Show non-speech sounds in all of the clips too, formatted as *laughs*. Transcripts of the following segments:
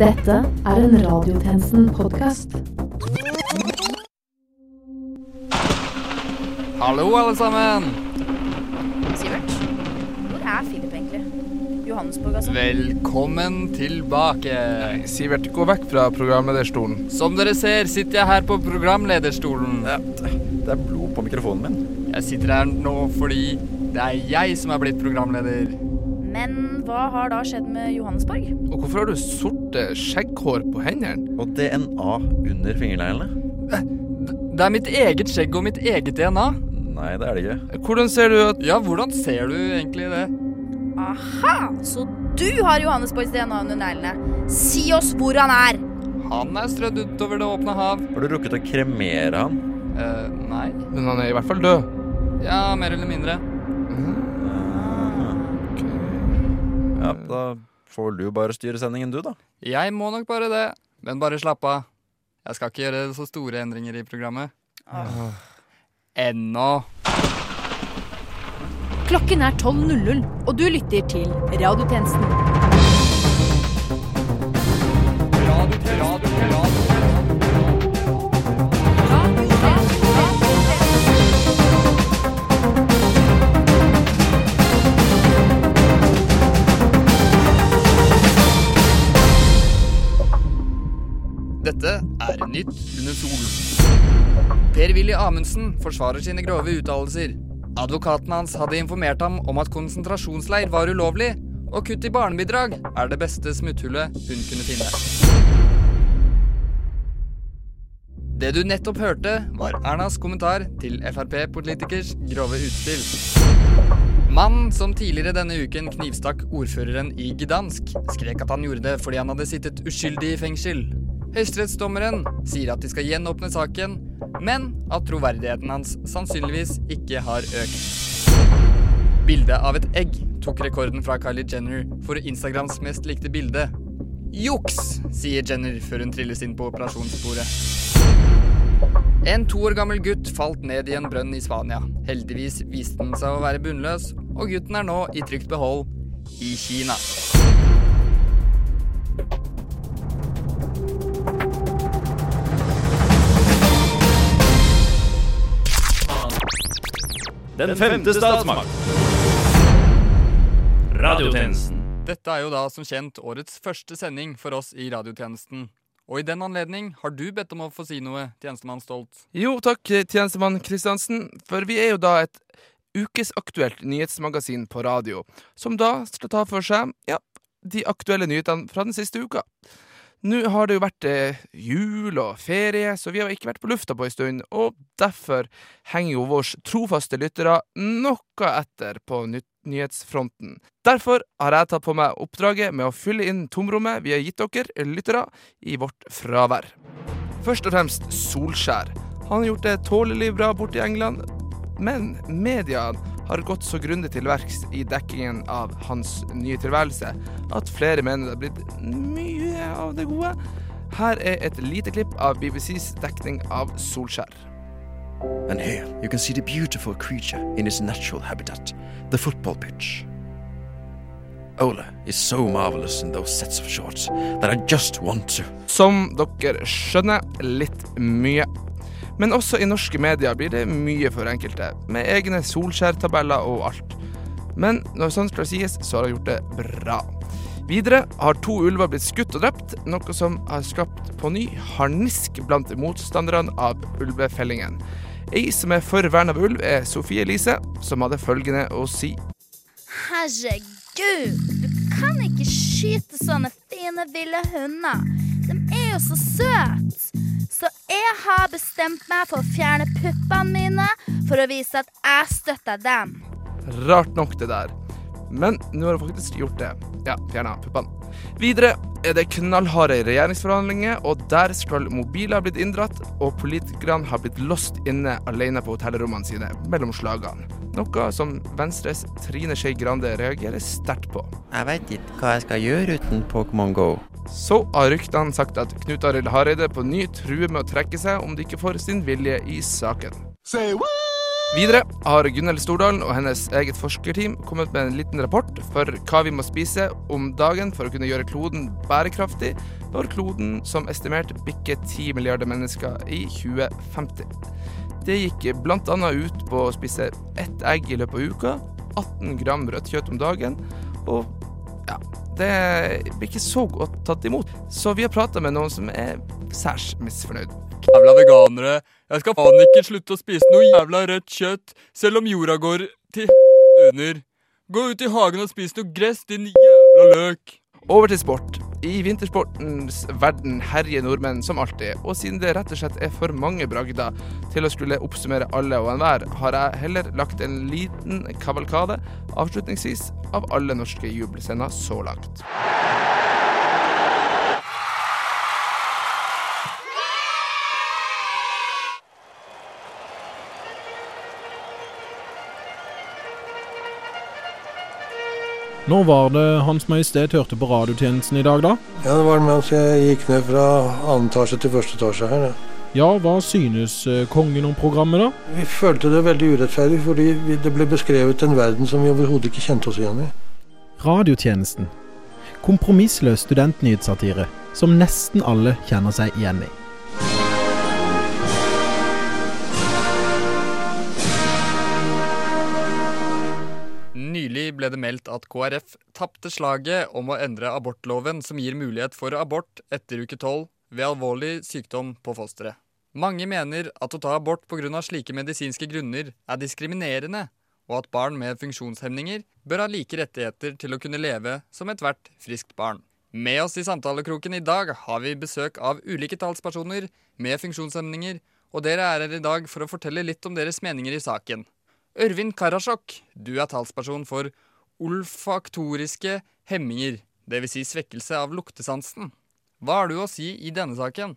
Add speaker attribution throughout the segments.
Speaker 1: Dette er en Radiotjenesten-podkast.
Speaker 2: Hallo, alle sammen.
Speaker 3: Sivert, hvor er Philip egentlig? Johannesborg, altså?
Speaker 2: Velkommen tilbake.
Speaker 4: Sivert, gå vekk fra programlederstolen.
Speaker 2: Som dere ser, sitter jeg her på programlederstolen.
Speaker 5: Ja, det er blod på mikrofonen min.
Speaker 2: Jeg sitter her nå fordi det er jeg som er blitt programleder.
Speaker 3: Men hva har da skjedd med Johannesborg?
Speaker 4: Og hvorfor har du sorte skjegghår på hendene?
Speaker 5: Og DNA under fingerneglene?
Speaker 2: Det er mitt eget skjegg og mitt eget DNA.
Speaker 5: Nei, det er det ikke.
Speaker 4: Hvordan ser du at
Speaker 2: Ja, hvordan ser du egentlig det?
Speaker 3: Aha! Så du har Johannesborgs DNA under neglene. Si oss hvor han er!
Speaker 2: Han er strødd utover det åpne hav.
Speaker 5: Har du rukket å kremere han?
Speaker 2: Uh, nei.
Speaker 4: Men han er i hvert fall død.
Speaker 2: Ja, mer eller mindre.
Speaker 5: Ja, da får du bare styre sendingen, du, da.
Speaker 2: Jeg må nok bare det. Men bare slapp av. Jeg skal ikke gjøre så store endringer i programmet. Ennå.
Speaker 1: Klokken er 12.00, og du lytter til Radiotjenesten.
Speaker 2: Dette er Nytt under solen. Per-Willy Amundsen forsvarer sine grove uttalelser. Advokaten hans hadde informert ham om at konsentrasjonsleir var ulovlig, og kutt i barnebidrag er det beste smutthullet hun kunne finne. Det du nettopp hørte, var Ernas kommentar til Frp-politikers grove utspill. Mannen som tidligere denne uken knivstakk ordføreren i Gdansk, skrek at han gjorde det fordi han hadde sittet uskyldig i fengsel. Høyesterettsdommeren sier at de skal gjenåpne saken, men at troverdigheten hans sannsynligvis ikke har økt. Bildet av et egg tok rekorden fra Kylie Jenner for Instagrams mest likte bilde. Juks, sier Jenner før hun trilles inn på operasjonsbordet. En to år gammel gutt falt ned i en brønn i Spania. Heldigvis viste den seg å være bunnløs, og gutten er nå i trygt behold i Kina.
Speaker 6: Den femte statsmakt. Radiotjenesten.
Speaker 2: Dette er jo da som kjent årets første sending for oss i radiotjenesten. Og i den anledning har du bedt om å få si noe, tjenestemann Stolt.
Speaker 4: Jo, takk, tjenestemann Kristiansen. For vi er jo da et ukesaktuelt nyhetsmagasin på radio, som da skal ta for seg ja, de aktuelle nyhetene fra den siste uka. Nå har det jo vært eh, jul og ferie, så vi har ikke vært på lufta på en stund, og derfor henger jo våre trofaste lyttere noe etter på ny nyhetsfronten. Derfor har jeg tatt på meg oppdraget med å fylle inn tomrommet vi har gitt dere lyttere i vårt fravær. Først og fremst Solskjær. Han har gjort det tålelig bra borte i England, men media har gått så grundig til verks i dekkingen av hans nye tilværelse at flere mener det har blitt mye av det gode. Her er et lite klipp av BBCs dekning av Solskjær.
Speaker 7: And here you can see the beautiful creature in its natural habitat, the football pitch. Ola is so marvelous in those sets of shorts that I just want to.
Speaker 4: Som dere skjønner, litt mye. Men også i norske medier blir det mye for enkelte, med egne Solskjær-tabeller og alt. Men når sånt skal sies, så har han gjort det bra. Videre har to ulver blitt skutt og drept, noe som har skapt på ny harnisk blant motstanderne av ulvefellingen. Ei som er for vern av ulv, er Sofie Elise, som hadde følgende å si.
Speaker 3: Herregud, du kan ikke skyte sånne fine, ville hunder. De er jo så søte. Så jeg har bestemt meg for å fjerne puppene mine for å vise at jeg støtter dem.
Speaker 4: Rart nok, det der. Men nå har hun faktisk gjort det. Ja, fjerna puppene. Videre er det knallharde regjeringsforhandlinger, og der skal mobiler ha blitt inndratt, og politikerne har blitt låst inne alene på hotellrommene sine mellom slagene. Noe som Venstres Trine Skei Grande reagerer sterkt på.
Speaker 8: Jeg veit ikke hva jeg skal gjøre uten Pokémon Go.
Speaker 4: Så har ryktene sagt at Knut Arild Hareide på ny truer med å trekke seg om de ikke får sin vilje i saken. Videre har Gunnhild Stordalen og hennes eget forskerteam kommet med en liten rapport for hva vi må spise om dagen for å kunne gjøre kloden bærekraftig, når kloden som estimert bikker 10 milliarder mennesker i 2050. Det gikk bl.a. ut på å spise ett egg i løpet av uka, 18 gram rødt kjøtt om dagen, og ja, det blir ikke så godt tatt imot. Så vi har prata med noen som er særs misfornøyd.
Speaker 2: Jævla veganere. Jeg skal faen ikke slutte å spise noe jævla rødt kjøtt, selv om jorda går til under. Gå ut i hagen og spis noe gress, din jævla løk.
Speaker 4: Over til sport. I vintersportens verden herjer nordmenn som alltid, og siden det rett og slett er for mange bragder til å skulle oppsummere alle og enhver, har jeg heller lagt en liten kavalkade avslutningsvis av alle norske jubelscener så langt.
Speaker 9: Når var det Hans Majestet hørte på radiotjenesten i dag, da?
Speaker 10: Ja, det var mens jeg gikk ned fra annen etasje til første etasje her. Ja.
Speaker 9: Ja, hva synes eh, kongen om programmet, da?
Speaker 10: Vi følte det veldig urettferdig, fordi det ble beskrevet en verden som vi overhodet ikke kjente oss igjen i.
Speaker 9: Radiotjenesten. Kompromissløs studentnyhetssatire som nesten alle kjenner seg igjen i.
Speaker 2: ble det meldt at KrF tapte slaget om å endre abortloven som gir mulighet for abort etter uke 12 ved alvorlig sykdom på fosteret. Mange mener at å ta abort pga. slike medisinske grunner er diskriminerende, og at barn med funksjonshemninger bør ha like rettigheter til å kunne leve som ethvert friskt barn. Med oss i samtalekroken i dag har vi besøk av ulike talspersoner med funksjonshemninger, og dere er her i dag for å fortelle litt om deres meninger i saken. Ørvin Karasjok, du er talsperson for olfaktoriske hemminger, dvs. Si svekkelse av luktesansen. Hva har du å si i denne saken?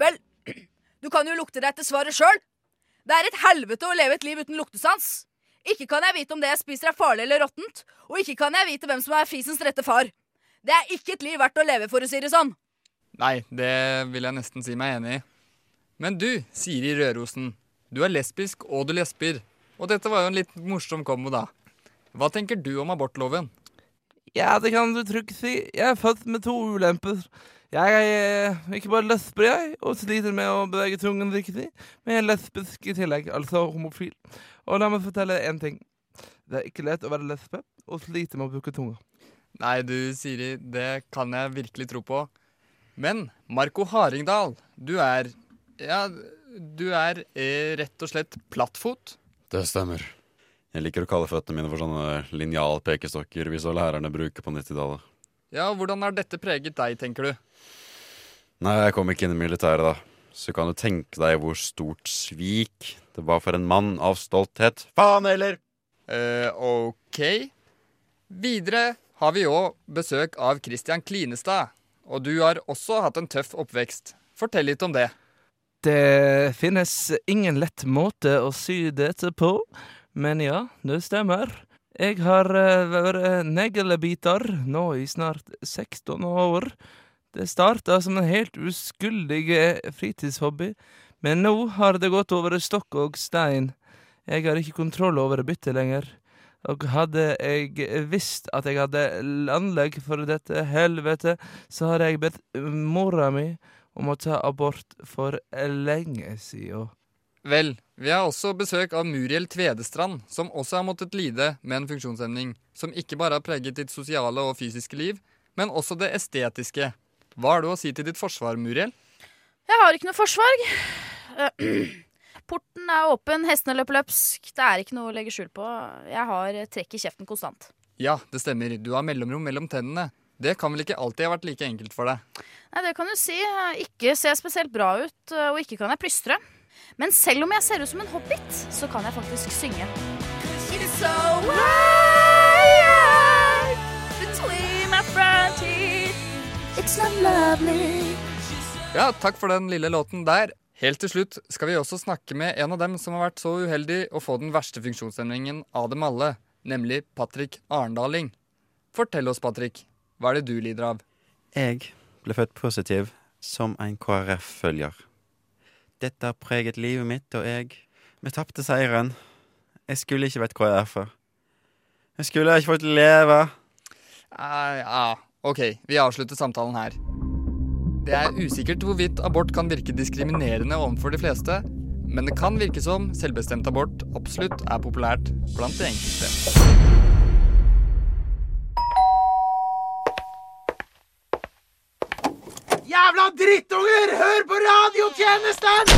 Speaker 11: Vel, *clears throat* du kan jo lukte deg til svaret sjøl. Det er et helvete å leve et liv uten luktesans. Ikke kan jeg vite om det jeg spiser er farlig eller råttent, og ikke kan jeg vite hvem som er fisens rette far. Det er ikke et liv verdt å leve, for å si det sånn.
Speaker 2: Nei, det vil jeg nesten si meg enig i. Men du, Siri Rørosen. Du er lesbisk, og du lesber. Og dette var jo en litt morsom kombo, da. Hva tenker du om abortloven?
Speaker 4: Ja, det kan du trygt si. Jeg er født med to ulemper. Jeg er eh, ikke bare lesber, jeg, og sliter med å bevege tungen riktig, men jeg er lesbisk i tillegg, altså homofil. Og la meg fortelle én ting. Det er ikke lett å være lesbe og slite med å bruke tunga.
Speaker 2: Nei, du Siri, det kan jeg virkelig tro på. Men Marco Haringdal, du er Ja, du er eh, rett og slett plattfot.
Speaker 5: Det stemmer. Jeg liker å kalle føttene mine for sånne linjalpekestokker vi så lærerne bruker på 90-tallet.
Speaker 2: Ja, Hvordan har dette preget deg, tenker du?
Speaker 5: Nei, jeg kom ikke inn i militæret da. Så kan du tenke deg hvor stort svik det var for en mann av stolthet. Faen heller!
Speaker 2: eh OK. Videre har vi òg besøk av Christian Klinestad. Og du har også hatt en tøff oppvekst. Fortell litt om det.
Speaker 4: Det finnes ingen lett måte å sy dette på, men ja, det stemmer. Jeg har eh, vært neglebiter nå i snart 16 år. Det starta som en helt uskyldig eh, fritidshobby, men nå har det gått over stokk og stein. Jeg har ikke kontroll over byttet lenger. Og hadde jeg visst at jeg hadde anlegg for dette helvete, så hadde jeg bedt mora mi om å ta abort for lenge siden.
Speaker 2: Vel, vi har også besøk av Muriel Tvedestrand, som også har måttet lide med en funksjonshemning, som ikke bare har preget ditt sosiale og fysiske liv, men også det estetiske. Hva har du å si til ditt forsvar, Muriel?
Speaker 3: Jeg har ikke noe forsvar. *clears throat* Porten er åpen, hestene løper løpsk. Det er ikke noe å legge skjul på. Jeg har trekk i kjeften konstant.
Speaker 2: Ja, det stemmer. Du har mellomrom mellom tennene. Det kan vel ikke alltid ha vært like enkelt for deg?
Speaker 3: Nei, det kan du si. Ikke ser spesielt bra ut, og ikke kan jeg plystre. Men selv om jeg ser ut som en hobbit, så kan jeg faktisk synge. So.
Speaker 2: Ja, takk for den lille låten der. Helt til slutt skal vi også snakke med en av dem som har vært så uheldig å få den verste funksjonshemningen av dem alle, nemlig Patrick Arndaling. Fortell oss, Patrick. Hva er det du lider av?
Speaker 8: Jeg ble født positiv som en KrF-følger. Dette har preget livet mitt, og jeg Vi tapte seieren. Jeg skulle ikke vett hva jeg er for. Jeg skulle ikke fått leve.
Speaker 2: Eh, ja, ok, vi avslutter samtalen her. Det er usikkert hvorvidt abort kan virke diskriminerende overfor de fleste, men det kan virke som selvbestemt abort absolutt er populært blant de enkelte.
Speaker 12: Jævla drittunger! Hør på radiotjenesten!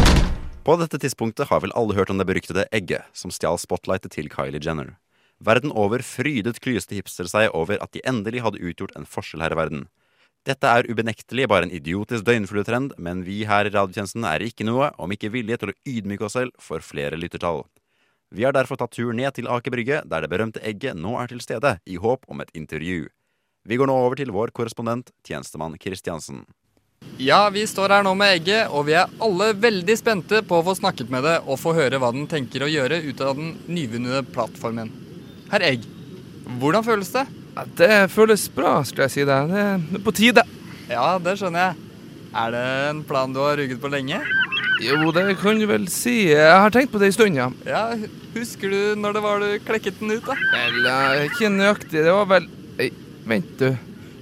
Speaker 8: På dette tidspunktet har vel alle hørt om det beryktede egget som stjal spotlightet til Kylie Jenner. Verden over frydet klyeste hipster seg over at de endelig hadde utgjort en forskjell her i verden. Dette er ubenektelig bare en idiotisk døgnfluetrend, men vi her i radiotjenesten er ikke noe om ikke villige til å ydmyke oss selv for flere lyttertall. Vi har derfor tatt tur ned til Aker Brygge, der det berømte egget nå er til stede, i håp om et intervju. Vi går nå over til vår korrespondent, tjenestemann Kristiansen.
Speaker 2: Ja, vi står her nå med egget, og vi er alle veldig spente på å få snakket med det og få høre hva den tenker å gjøre ut av den nyvunne plattformen. Herr Egg, hvordan føles det?
Speaker 4: Ja, det føles bra, skulle jeg si det. Det er på tide.
Speaker 2: Ja, det skjønner jeg. Er det en plan du har rugget på lenge?
Speaker 4: Jo, det kan du vel si. Jeg har tenkt på det en stund, ja.
Speaker 2: Ja, Husker du når det var du klekket den ut, da?
Speaker 4: Vel, ikke nøyaktig. Det var vel Ei, Vent, du.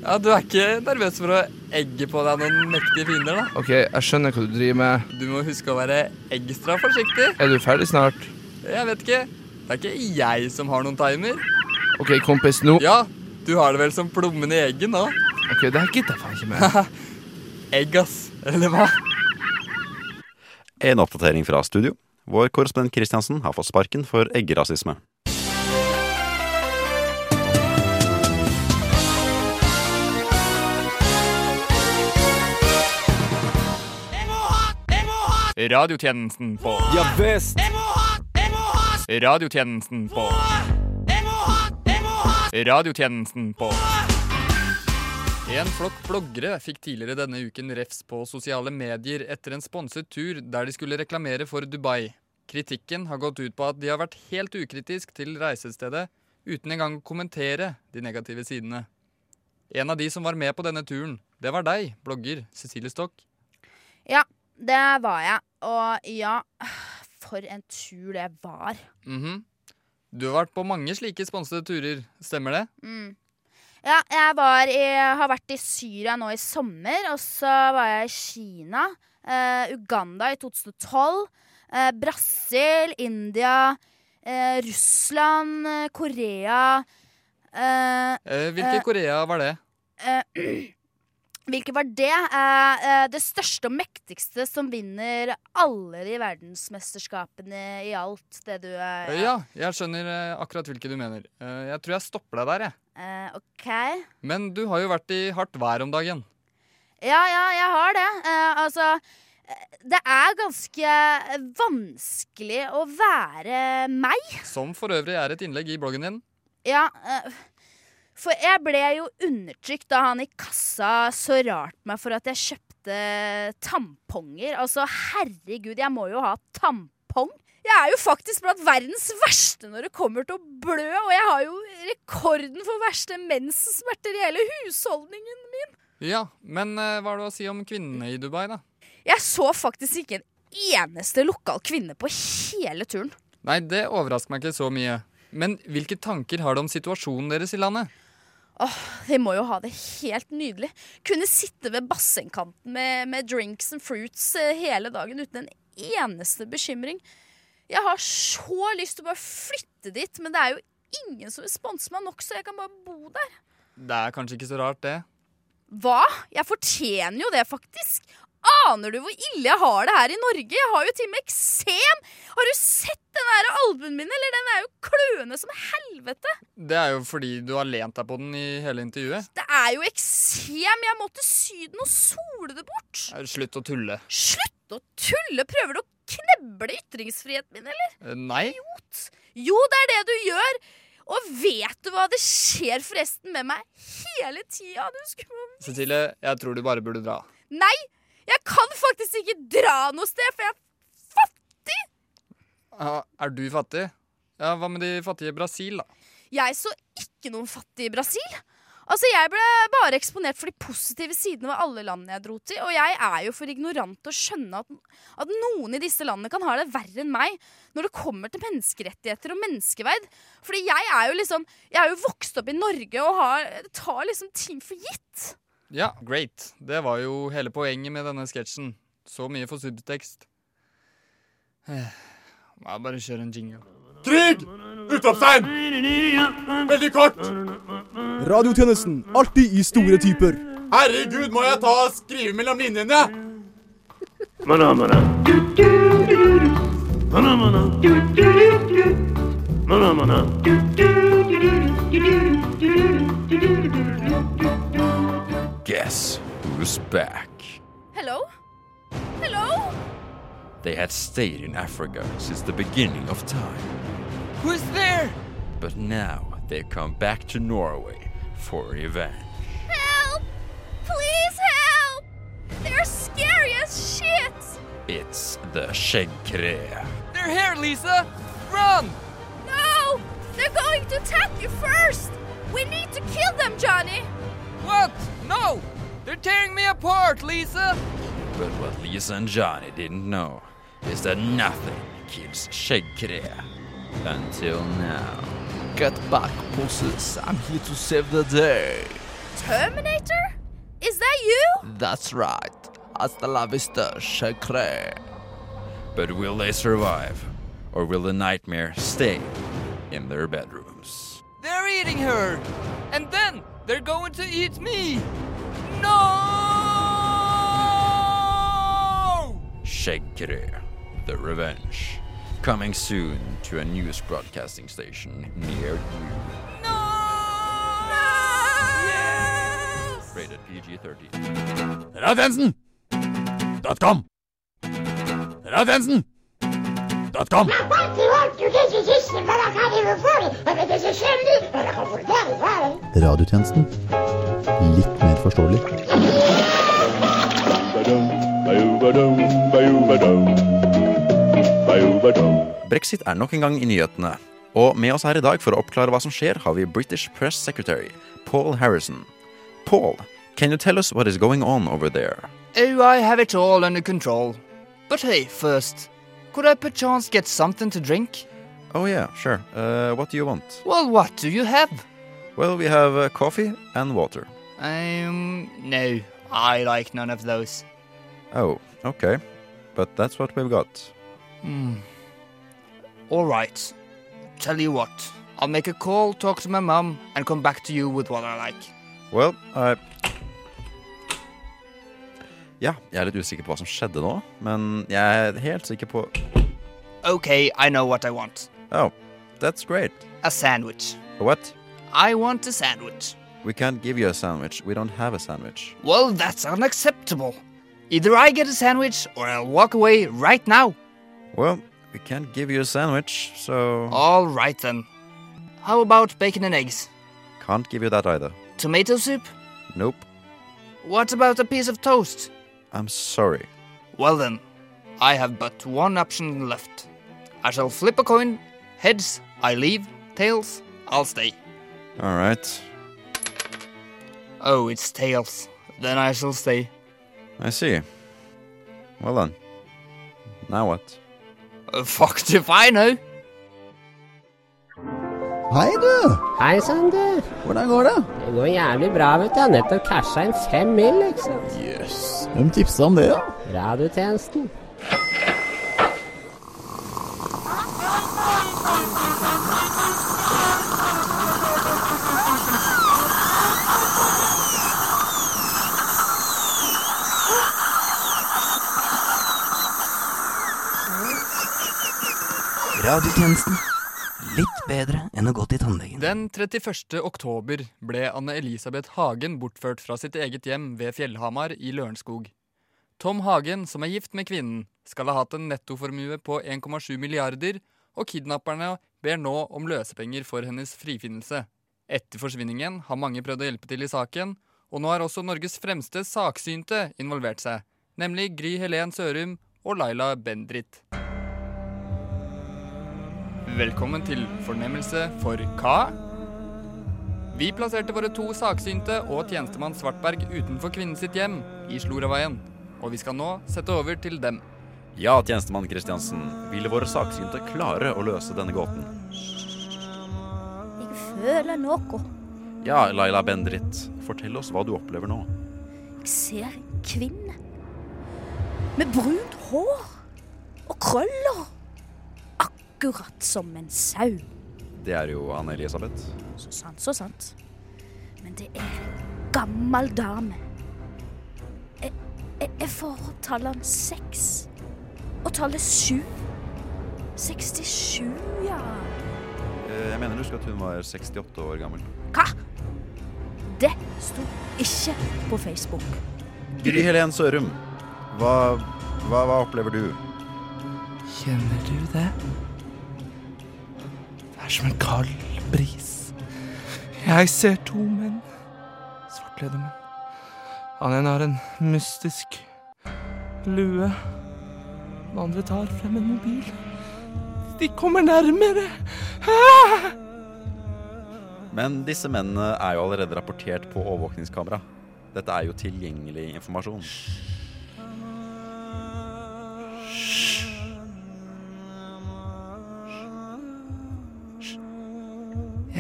Speaker 2: Ja, Du er ikke nervøs for å egge på deg noen mektige fiender, da?
Speaker 4: OK, jeg skjønner hva du driver med.
Speaker 2: Du må huske å være ekstra forsiktig.
Speaker 4: Er du ferdig snart?
Speaker 2: Jeg vet ikke. Det er ikke jeg som har noen timer.
Speaker 4: OK, kompis, nå
Speaker 2: Ja, du har det vel som plommen i egget nå?
Speaker 4: OK, det her gidder jeg faen ikke med. *laughs*
Speaker 2: Egg, ass. Eller hva?
Speaker 8: En oppdatering fra studio. Vår korrespondent Kristiansen har fått sparken for eggerasisme.
Speaker 2: Radiotjenesten på
Speaker 6: Ja visst!
Speaker 2: Radiotjenesten på Radiotjenesten på En flokk bloggere fikk tidligere denne uken refs på sosiale medier etter en sponset tur der de skulle reklamere for Dubai. Kritikken har gått ut på at de har vært helt ukritisk til reisestedet, uten engang å kommentere de negative sidene. En av de som var med på denne turen, det var deg, blogger Cecilie Stokk.
Speaker 3: Ja, det var jeg. Og ja, for en tur det var.
Speaker 2: Mhm. Du har vært på mange slike sponsede turer, stemmer det?
Speaker 3: Mm. Ja, jeg var i, har vært i Syria nå i sommer, og så var jeg i Kina. eh, Uganda i 2012. eh, Brasil, India, eh, Russland, eh, Korea eh,
Speaker 2: Eh, hvilke
Speaker 3: Eh,
Speaker 2: Korea var det? *clears throat*
Speaker 3: Hvilket var det? Eh, eh, det største og mektigste som vinner alle de verdensmesterskapene i alt, det du eh,
Speaker 2: ja, jeg skjønner eh, akkurat hvilke du mener. Eh, jeg tror jeg stopper deg der, jeg.
Speaker 3: Eh, OK.
Speaker 2: Men du har jo vært i hardt vær om dagen.
Speaker 3: Ja, ja, jeg har det. Eh, altså Det er ganske vanskelig å være meg.
Speaker 2: Som for øvrig er et innlegg i bloggen din.
Speaker 3: Ja, eh, for jeg ble jo undertrykt da han i kassa så rart meg for at jeg kjøpte tamponger. Altså, herregud, jeg må jo ha tampong. Jeg er jo faktisk blant verdens verste når det kommer til å blø, og jeg har jo rekorden for verste mensensmerter i hele husholdningen min.
Speaker 2: Ja, men eh, hva har du å si om kvinnene i Dubai, da?
Speaker 3: Jeg så faktisk ikke en eneste lokal kvinne på hele turen.
Speaker 2: Nei, det overrasker meg ikke så mye. Men hvilke tanker har du om situasjonen deres i landet?
Speaker 3: Åh, De må jo ha det helt nydelig. Kunne sitte ved bassengkanten med, med drinks and fruits eh, hele dagen uten en eneste bekymring. Jeg har så lyst til å bare flytte dit, men det er jo ingen som vil sponse meg nok, så jeg kan bare bo der.
Speaker 2: Det er kanskje ikke så rart, det.
Speaker 3: Hva? Jeg fortjener jo det, faktisk. Aner du hvor ille jeg har det her i Norge? Jeg har jo til og med eksem! Har du sett den der albuen min, eller? Den er jo kløende som helvete.
Speaker 2: Det er jo fordi du har lent deg på den i hele intervjuet.
Speaker 3: Det er jo eksem! Jeg måtte sy den og sole det bort.
Speaker 2: Eh, Slutt å tulle.
Speaker 3: Slutt å tulle! Prøver du å kneble ytringsfriheten min, eller?
Speaker 2: Nei. Idiot.
Speaker 3: Jo, det er det du gjør! Og vet du hva det skjer forresten med meg hele tida?
Speaker 2: Cecilie, jeg tror du bare burde dra.
Speaker 3: Nei! Jeg kan faktisk ikke dra noe sted, for jeg er fattig!
Speaker 2: Ja, er du fattig? Ja, Hva med de fattige i Brasil, da?
Speaker 3: Jeg så ikke noen fattige i Brasil. Altså, Jeg ble bare eksponert for de positive sidene ved alle landene jeg dro til. Og jeg er jo for ignorant til å skjønne at, at noen i disse landene kan ha det verre enn meg når det kommer til menneskerettigheter og menneskeverd. Fordi jeg er jo liksom Jeg er jo vokst opp i Norge og har, tar liksom ting for gitt.
Speaker 2: Ja, great. Det var jo hele poenget med denne sketsjen. Så mye for subtekst. Eh, Må jeg bare kjøre en jingle.
Speaker 13: Krig! Utropstegn! Veldig kort!
Speaker 14: Radiotjenesten. Alltid i store typer.
Speaker 13: Herregud, må jeg ta og skrive mellom linjene?
Speaker 6: Mana, mana. Mana, mana. Mana, mana.
Speaker 8: Guess who's back?
Speaker 3: Hello? Hello?
Speaker 8: They had stayed in Africa since the beginning of time.
Speaker 4: Who's there?
Speaker 8: But now they've come back to Norway for revenge.
Speaker 3: Help! Please help! They're scary as shit!
Speaker 8: It's the Skjeggkre.
Speaker 4: They're here, Lisa! Run!
Speaker 3: No! They're going to attack you first! We need to kill them, Johnny!
Speaker 4: What? No! They're tearing me apart, Lisa!
Speaker 8: But what Lisa and Johnny didn't know is that nothing kills Skjeggkre until now.
Speaker 4: Get back, bosses. I'm here to save the day.
Speaker 3: Terminator? Is that you?
Speaker 4: That's right. Hasta la vista, Shakre.
Speaker 8: But will they survive? Or will the nightmare stay in their bedrooms?
Speaker 4: They're eating her! And then they're going to eat me! No!
Speaker 8: Skjeggkre, The Revenge. Coming soon to a news broadcasting station near you. No! Yes! Rated PG-13.
Speaker 13: Radiosensen! .com. Radiosensen! .com.
Speaker 15: Radiotjenesten. Litt mer forståelig.
Speaker 8: Brexit er nok en gang i nyhetene. Og med oss her i dag for å oppklare hva som skjer, har vi British Press Secretary Paul Harrison. Paul, can you tell us what is going on over there?
Speaker 2: Oh, I have it all under control. But hey, first, could I perchance get something to drink?
Speaker 8: Oh yeah, sure. Uh, what do you want?
Speaker 2: Well, what do you have?
Speaker 8: Well, we have uh, coffee and water.
Speaker 2: Um, no, I like none of those.
Speaker 8: Oh, okay. But that's what we've got.
Speaker 2: Hmm. All right. Tell you what, I'll make a call, talk to my mum, and come back to you with what I like.
Speaker 8: Well, I Ja, jeg er litt usikker på hva som skjedde nå, men jeg er helt sikker på
Speaker 2: Okay, I know what I want.
Speaker 8: Oh, that's great.
Speaker 2: A sandwich.
Speaker 8: A What?
Speaker 2: I want a sandwich.
Speaker 8: We can't give you a sandwich. We don't have a sandwich.
Speaker 2: Well, that's unacceptable. Either I get a sandwich or I'll walk away right now.
Speaker 8: Well, we can't give you a sandwich, so.
Speaker 2: All right then. How about bacon and eggs?
Speaker 8: Can't give you that either.
Speaker 2: Tomato soup?
Speaker 8: Nope.
Speaker 2: What about a piece of toast?
Speaker 8: I'm sorry.
Speaker 2: Well then, I have but one option left. I shall flip a coin. Heads, I leave. Tails, I'll stay.
Speaker 8: Alright.
Speaker 2: Oh, it's tails. Then I shall stay.
Speaker 8: I see. Well then. Now what?
Speaker 2: Uh, fucked *laughs* if I know.
Speaker 16: Hei, du.
Speaker 17: Hei, Sander.
Speaker 16: Hvordan går det?
Speaker 17: Det går jævlig bra, vet du. Jeg har nettopp casha inn fem mil, liksom. Jøss.
Speaker 16: Yes. Hvem tipsa om det, da?
Speaker 17: Radiotjenesten.
Speaker 18: Radiotjenesten. Litt bedre enn å gå til tannlegen.
Speaker 2: Den 31. oktober ble Anne Elisabeth Hagen bortført fra sitt eget hjem ved Fjellhamar i Lørenskog. Tom Hagen, som er gift med kvinnen, skal ha hatt en nettoformue på 1,7 milliarder, og kidnapperne ber nå om løsepenger for hennes frifinnelse. Etter forsvinningen har mange prøvd å hjelpe til i saken, og nå har også Norges fremste saksynte involvert seg, nemlig Gry Helen Sørum og Laila Bendrit. Velkommen til Fornemmelse for hva? Vi plasserte våre to saksynte og tjenestemann Svartberg utenfor kvinnen sitt hjem i Sloravaien. Og vi skal nå sette over til dem.
Speaker 8: Ja, tjenestemann Kristiansen. Ville våre saksynte klare å løse denne gåten?
Speaker 3: Jeg føler noe.
Speaker 8: Ja, Laila Bendrit, Fortell oss hva du opplever nå.
Speaker 3: Jeg ser en kvinne. Med brunt hår og krøller. Akkurat som en sau.
Speaker 8: Det er jo Anne Elisabeth.
Speaker 3: Så sant, så sant. Men det er en gammel dame. Jeg, jeg, jeg får opp tallene seks. Og tallet sju. 67, ja.
Speaker 8: Eh, Jeg mener du husker at hun var 68 år gammel.
Speaker 3: Hva? Det sto ikke på Facebook.
Speaker 8: Gry Helen Sørum, hva, hva, hva opplever du?
Speaker 4: Kjenner du det? Som en kald bris. Jeg ser to menn. Svartkledde menn. Han ene har en mystisk lue. Den andre tar frem en mobil. De kommer nærmere. Ah!
Speaker 8: Men disse mennene er jo allerede rapportert på overvåkningskamera. Dette er jo tilgjengelig informasjon.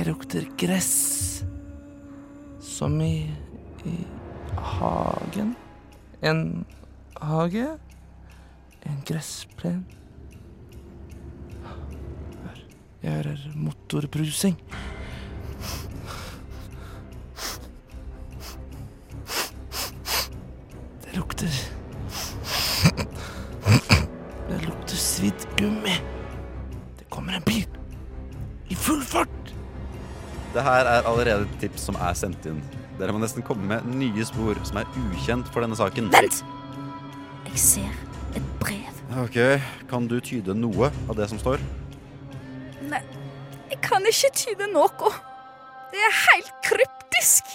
Speaker 4: Jeg lukter gress. Som i, i hagen. En hage. En gressplen. Hør. Jeg hører motorbrusing. Det
Speaker 8: her er allerede tips som er sendt inn. Dere må nesten komme med nye spor som er ukjent for denne saken.
Speaker 3: Vent! Jeg ser et brev.
Speaker 8: Ok, Kan du tyde noe av det som står?
Speaker 11: Nei, jeg kan ikke tyde noe. Det er helt kryptisk.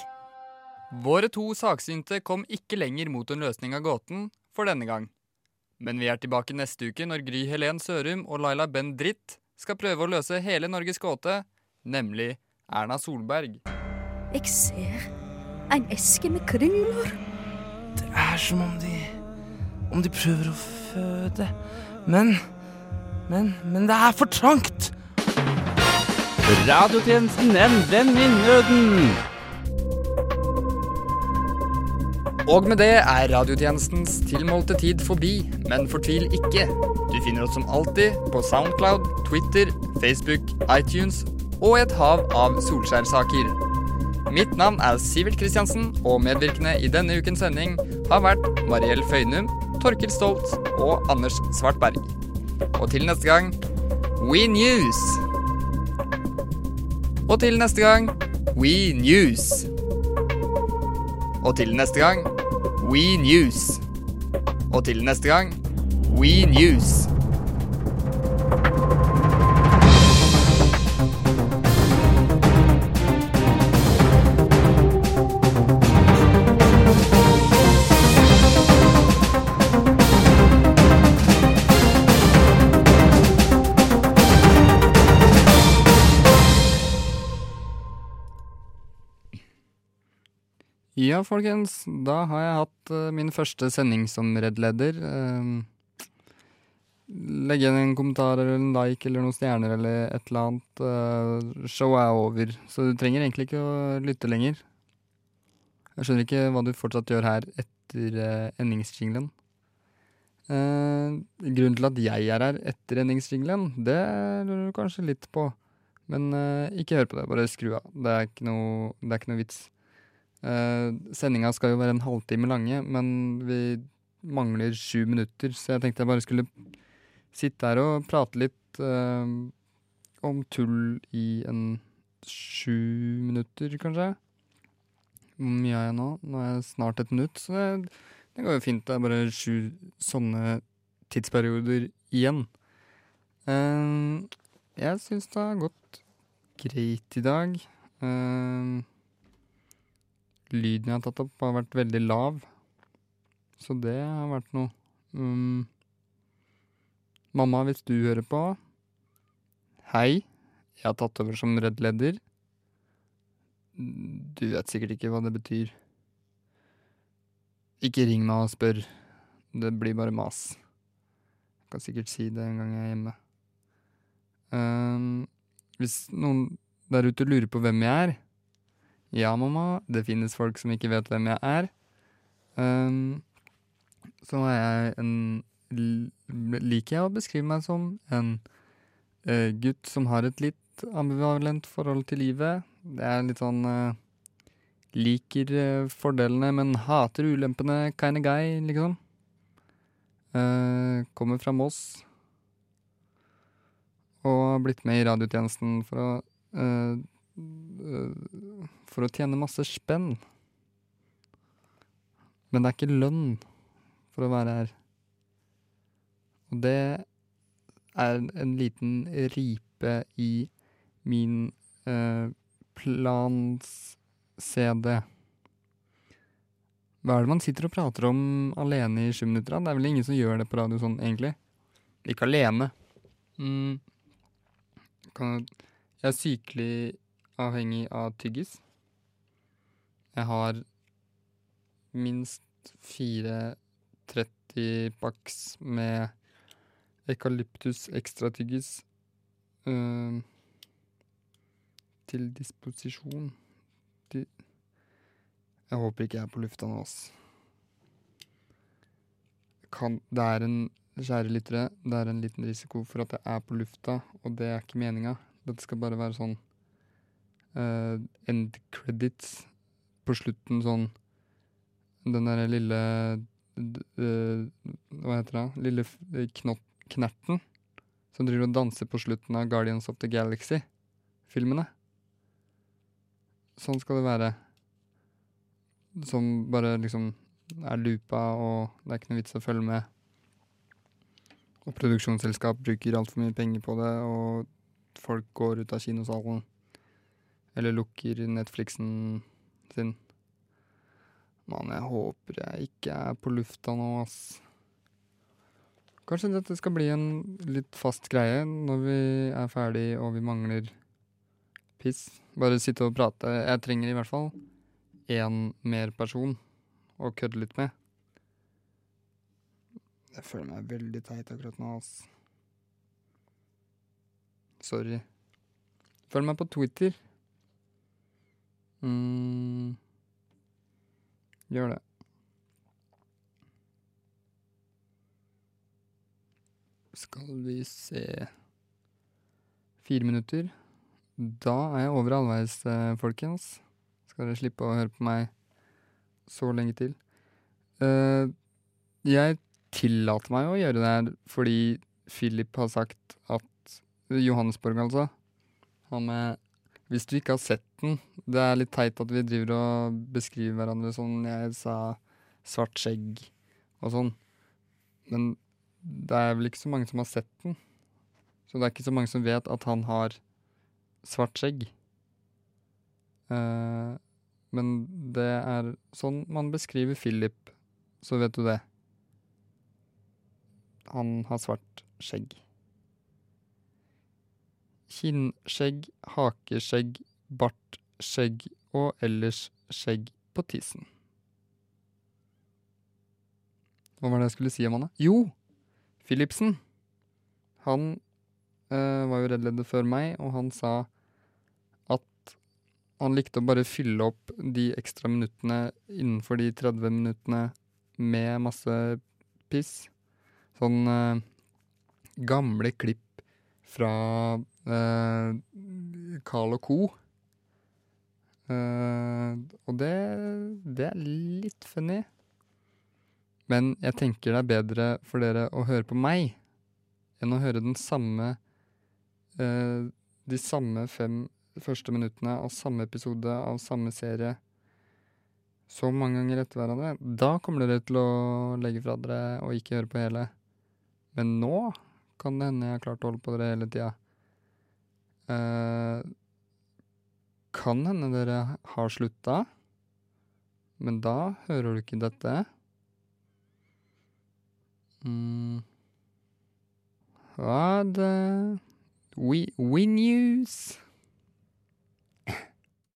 Speaker 2: Våre to saksynte kom ikke lenger mot en løsning av gåten for denne gang. Men vi er tilbake neste uke når Gry Helen Sørum og Laila Ben Dritt skal prøve å løse hele Norges gåte, nemlig Erna Solberg.
Speaker 3: Jeg ser en eske med kringler.
Speaker 4: Det er som om de Om de prøver å føde. Men Men Men det er for trangt!
Speaker 19: Radiotjenesten En venn i nøden.
Speaker 2: Og med det er radiotjenestens tilmålte tid forbi, men fortvil ikke. Du finner oss som alltid på Soundcloud, Twitter, Facebook, iTunes og et hav av Solskjær-saker. Mitt navn er Sivert Kristiansen, og medvirkende i denne ukens sending har vært Mariell Føynum, Torkil Stolt og Anders Svartberg. Og til neste gang We News! Og til neste gang We News! Og til neste gang We News. Og til neste gang We News. Ja, folkens. Da har jeg hatt uh, min første sending som Redd-leder. Uh, legg igjen en kommentar eller en like eller noen stjerner eller et eller annet. Uh, showet er over, så du trenger egentlig ikke å lytte lenger. Jeg skjønner ikke hva du fortsatt gjør her etter uh, endingsjinglen. Grunnen til at jeg er her etter endingsjinglen, det lurer du kanskje litt på. Men ikke hør på det, bare skru av. Det er ikke noe, det er ikke noe vits. Uh, sendinga skal jo være en halvtime lange, men vi mangler sju minutter, så jeg tenkte jeg bare skulle sitte her og prate litt uh, om tull i en sju minutter, kanskje. Hvor mye har jeg nå? Nå er jeg snart et minutt, så det, det går jo fint. Det er bare sju sånne tidsperioder igjen. Uh, jeg syns det har gått greit i dag. Uh, lyden jeg har tatt opp, har vært veldig lav. Så det har vært noe. Um, mamma, hvis du hører på Hei, jeg har tatt over som Redd-leder. Du vet sikkert ikke hva det betyr. Ikke ring meg og spør. Det blir bare mas. Jeg kan sikkert si det en gang jeg er hjemme. Um, hvis noen der ute lurer på hvem jeg er Ja, mamma, det finnes folk som ikke vet hvem jeg er. Um, så er jeg en Liker jeg å beskrive meg som en uh, gutt som har et litt ambivalent forhold til livet. Det er litt sånn uh, Liker uh, fordelene, men hater ulempene kind of guy, liksom. Kommer fra Moss. Og har blitt med i radiotjenesten for å For å tjene masse spenn. Men det er ikke lønn for å være her. Og det er en liten ripe i min eh, plans-CD. Hva er det man sitter og prater om alene i sju minutter? Det er vel ingen som gjør det på radio sånn, egentlig? Ikke alene. Mm. Jeg er sykelig avhengig av tyggis. Jeg har minst fire 30-packs med Eukalyptus ekstratyggis uh, til disposisjon. De, jeg håper ikke jeg er på lufta nå, ass. Kan, det er en Kjære lyttere, det er en liten risiko for at jeg er på lufta, og det er ikke meninga. Dette skal bare være sånn øh, end credits på slutten, sånn Den derre lille øh, Hva heter det? Lille f- knott, knerten som driver og danser på slutten av Guardians of the Galaxy-filmene. Sånn skal det være. Som bare liksom er loopa, og det er ikke noe vits å følge med. Og produksjonsselskap bruker altfor mye penger på det, og folk går ut av kinosalen. Eller lukker Netflixen sin. Mann, jeg håper jeg ikke er på lufta nå, ass. Kanskje dette skal bli en litt fast greie når vi er ferdig og vi mangler piss. Bare sitte og prate. Jeg trenger i hvert fall én mer person å kødde litt med. Jeg føler meg veldig teit akkurat nå, ass. Sorry. Følg meg på Twitter. Mm. Gjør det. Skal vi se Fire minutter. Da er jeg over halvveis, eh, folkens. Skal dere slippe å høre på meg så lenge til. Uh, jeg tillater meg å gjøre det her fordi Philip har sagt at Johannesborg, altså. Han med Hvis du ikke har sett den Det er litt teit at vi driver og beskriver hverandre sånn. Jeg sa svart skjegg og sånn. Men det er vel ikke så mange som har sett den. Så det er ikke så mange som vet at han har svart skjegg. Eh, men det er sånn man beskriver Philip, så vet du det. Han har svart skjegg. Kinnskjegg, hakeskjegg, bartskjegg og ellers skjegg på tissen. Hva var det jeg skulle si om han, da? Jo! Philipsen. Han øh, var jo reddleddet før meg, og han sa at han likte å bare fylle opp de ekstra minuttene innenfor de 30 minuttene med masse piss. Sånn øh, gamle klipp fra eh, Carl og Co. Eh, og det, det er litt funny. Men jeg tenker det er bedre for dere å høre på meg enn å høre den samme eh, De samme fem første minuttene av samme episode av samme serie så mange ganger etter hverandre. Da kommer dere til å legge fra dere og ikke høre på hele. Men nå kan det hende jeg har klart å holde på dere hele tida. Eh, kan hende dere har slutta, men da hører du ikke dette. Mm. er det. We, we news.